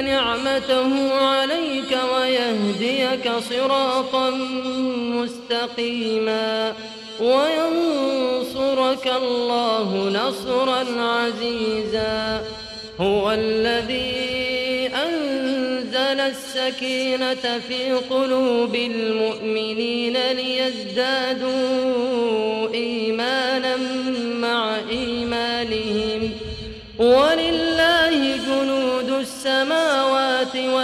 نعمته عليك ويهديك صراطا مستقيما وينصرك الله نصرا عزيزا. هو الذي أنزل السكينة في قلوب المؤمنين ليزدادوا إيمانا مع إيمانهم. ولله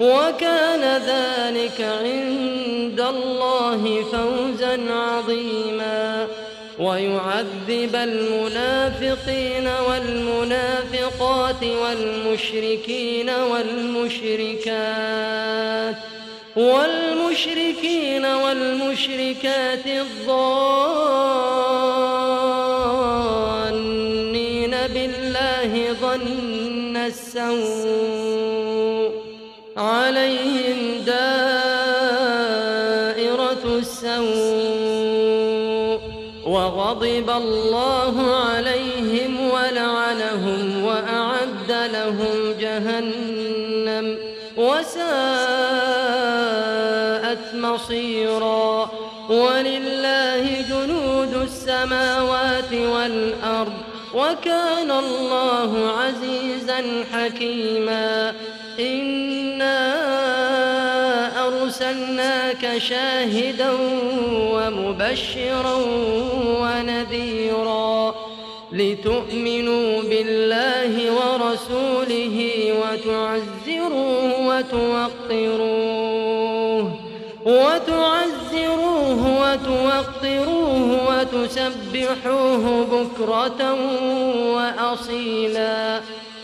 وكان ذلك عند الله فوزا عظيما. ويعذب المنافقين والمنافقات والمشركين والمشركات والمشركين والمشركات الظانين بالله ظن السوء. السوء وغضب الله عليهم ولعنهم وأعد لهم جهنم وساءت مصيرا ولله جنود السماوات والأرض وكان الله عزيزا حكيما إنا أرسلناك شاهدا ومبشرا ونذيرا لتؤمنوا بالله ورسوله وتعزروه وتوقروه وتعزروه وتوقروه وتسبحوه بكرة وأصيلا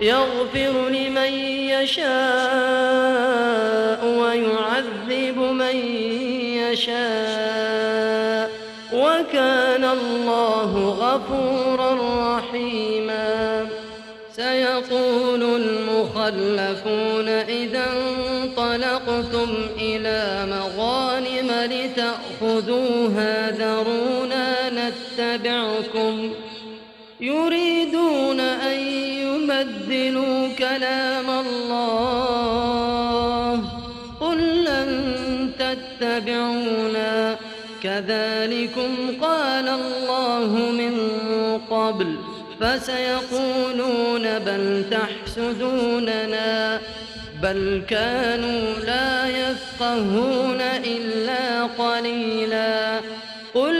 يغفر لمن يشاء ويعذب من يشاء وكان الله غفورا رحيما. سيقول المخلفون إذا انطلقتم إلى مغانم لتأخذوها ذرونا نتبعكم. يريدون أن يبدلوا كلام الله. قل لن تتبعونا. كذلكم قال الله من قبل. فسيقولون بل تحسدوننا. بل كانوا لا يفقهون إلا قليلا. قل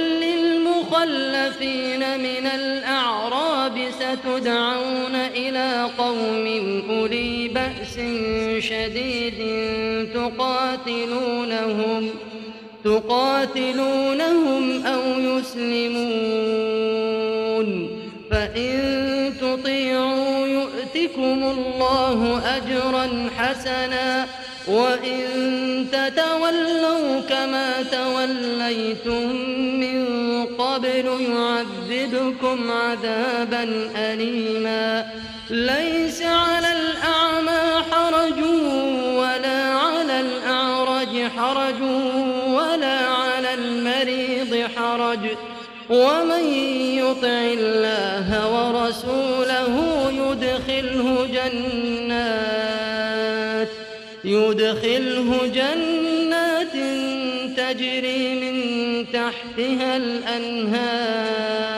للمخلفين من الأعراب ستدعون إلى قوم أولي بأس شديد تقاتلونهم تقاتلونهم أو يسلمون. فإن تطيعوا يؤتكم الله أجرا حسنا وإن تتولوا كما توليتم من قبل يعذبكم عذابا أليما ليس على الأعمى حرج ولا على الأعرج حرج ولا على المريض حرج ومن يطع الله ورسوله يدخله جنات يدخله جنات تجري من تحتها الأنهار.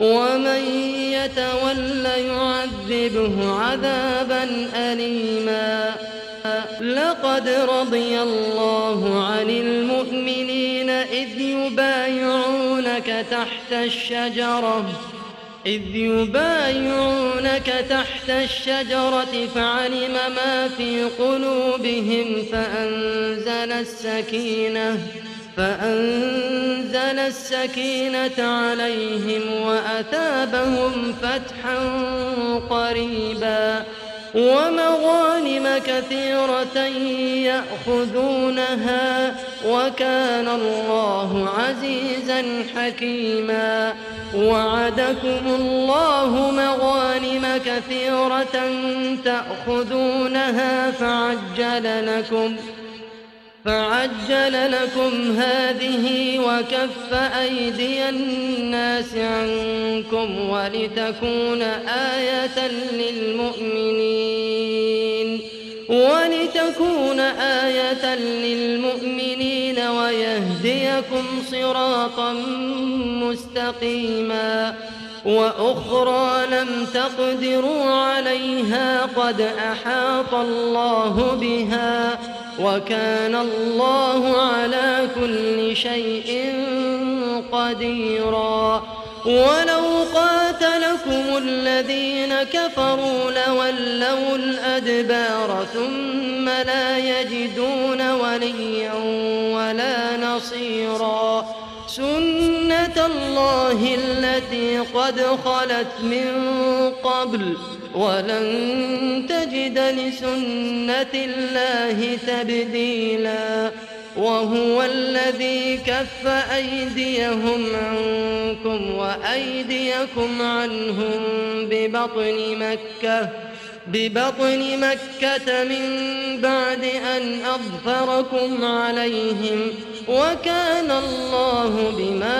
ومن يتول يعذبه عذابا أليما. لقد رضي الله عن المؤمنين إذ يبايعونك تحت الشجرة. إذ يبايعونك تحت الشجرة فعلم ما في قلوبهم فأنزل السكينة فأنزل السكينة عليهم وأتابهم فتحا قريبا. ومغانم كثيرة يأخذونها وكان الله عزيزا حكيما. وعدكم الله مغانم كثيرة تأخذونها فعجل لكم. فعجل لكم هذه وكف أيدي الناس عنكم ولتكون آية للمؤمنين ولتكون آية للمؤمنين ويهديكم صراطا مستقيما وأخرى لم تقدروا عليها قد أحاط الله بها وكان الله على كل شيء قديرا. ولو قاتلكم الذين كفروا لولوا الأدبار ثم لا يجدون وليا ولا نصيرا. سنة الله التي قد خلت من قبل. ولن تجد لسنة الله تبديلا وهو الذي كف أيديهم عنكم وأيديكم عنهم ببطن مكة ببطن مكة من بعد أن أظفركم عليهم وكان الله بما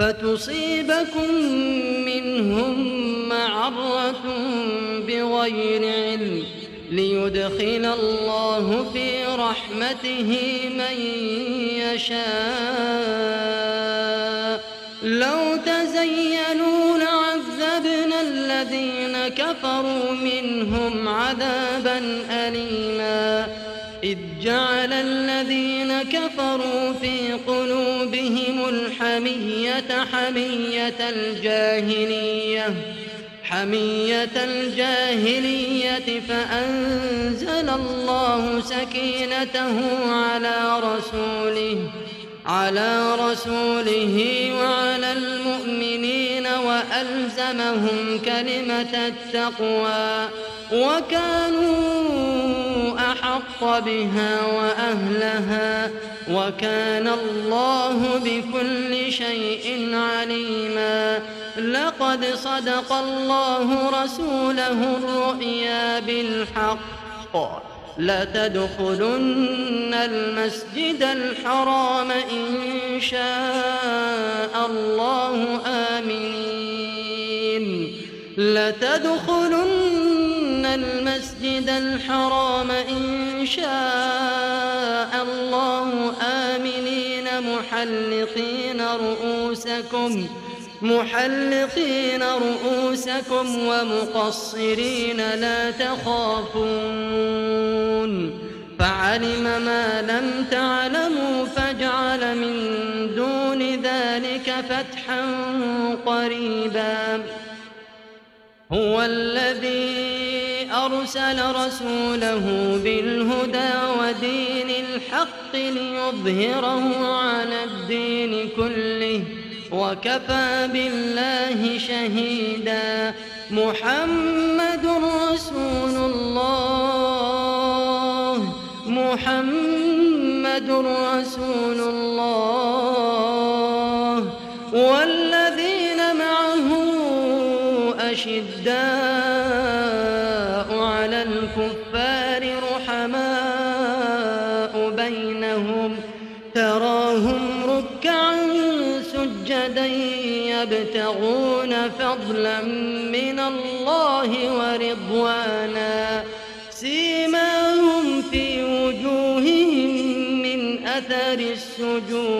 فتصيبكم منهم معرة بغير علم ليدخل الله في رحمته من يشاء. لو تزينوا لعذبنا الذين كفروا منهم عذابا أليما. إذ جعل الذين كفروا في قلوبهم الحمية حمية الجاهلية حمية الجاهلية فأنزل الله سكينته على رسوله على رسوله وعلى المؤمنين وألزمهم كلمة التقوى وكانوا أحق بها وأهلها. وكان الله بكل شيء عليما. لقد صدق الله رسوله الرؤيا بالحق. لتدخلن المسجد الحرام إن شاء الله. آمنين لتدخلن المسجد الحرام إن شاء الله آمنين محلقين رؤوسكم محلقين رؤوسكم ومقصرين لا تخافون فعلم ما لم تعلموا فاجعل من دون ذلك فتحا قريبا هو الذي أرسل رسوله بالهدى ودين الحق ليظهره على الدين كله وكفى بالله شهيدا. محمد رسول الله. محمد رسول الله. والذين معه أشداء. يبتغون فضلا من الله ورضوانا. سيماهم في وجوههم من أثر السجود.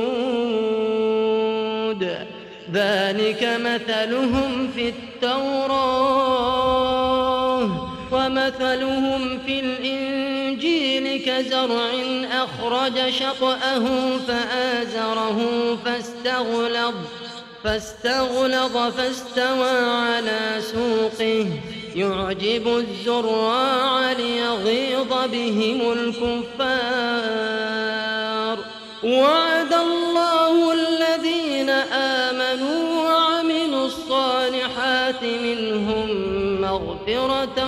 ذلك مثلهم في التوراة ومثلهم في الإنجيل كزرع أخرج شطأه فآزره فاستغلظ. فاستغلظ فاستوى على سوقه. يعجب الزراع ليغيظ بهم الكفار. وعد الله الذين آمنوا وعملوا الصالحات منهم مغفرة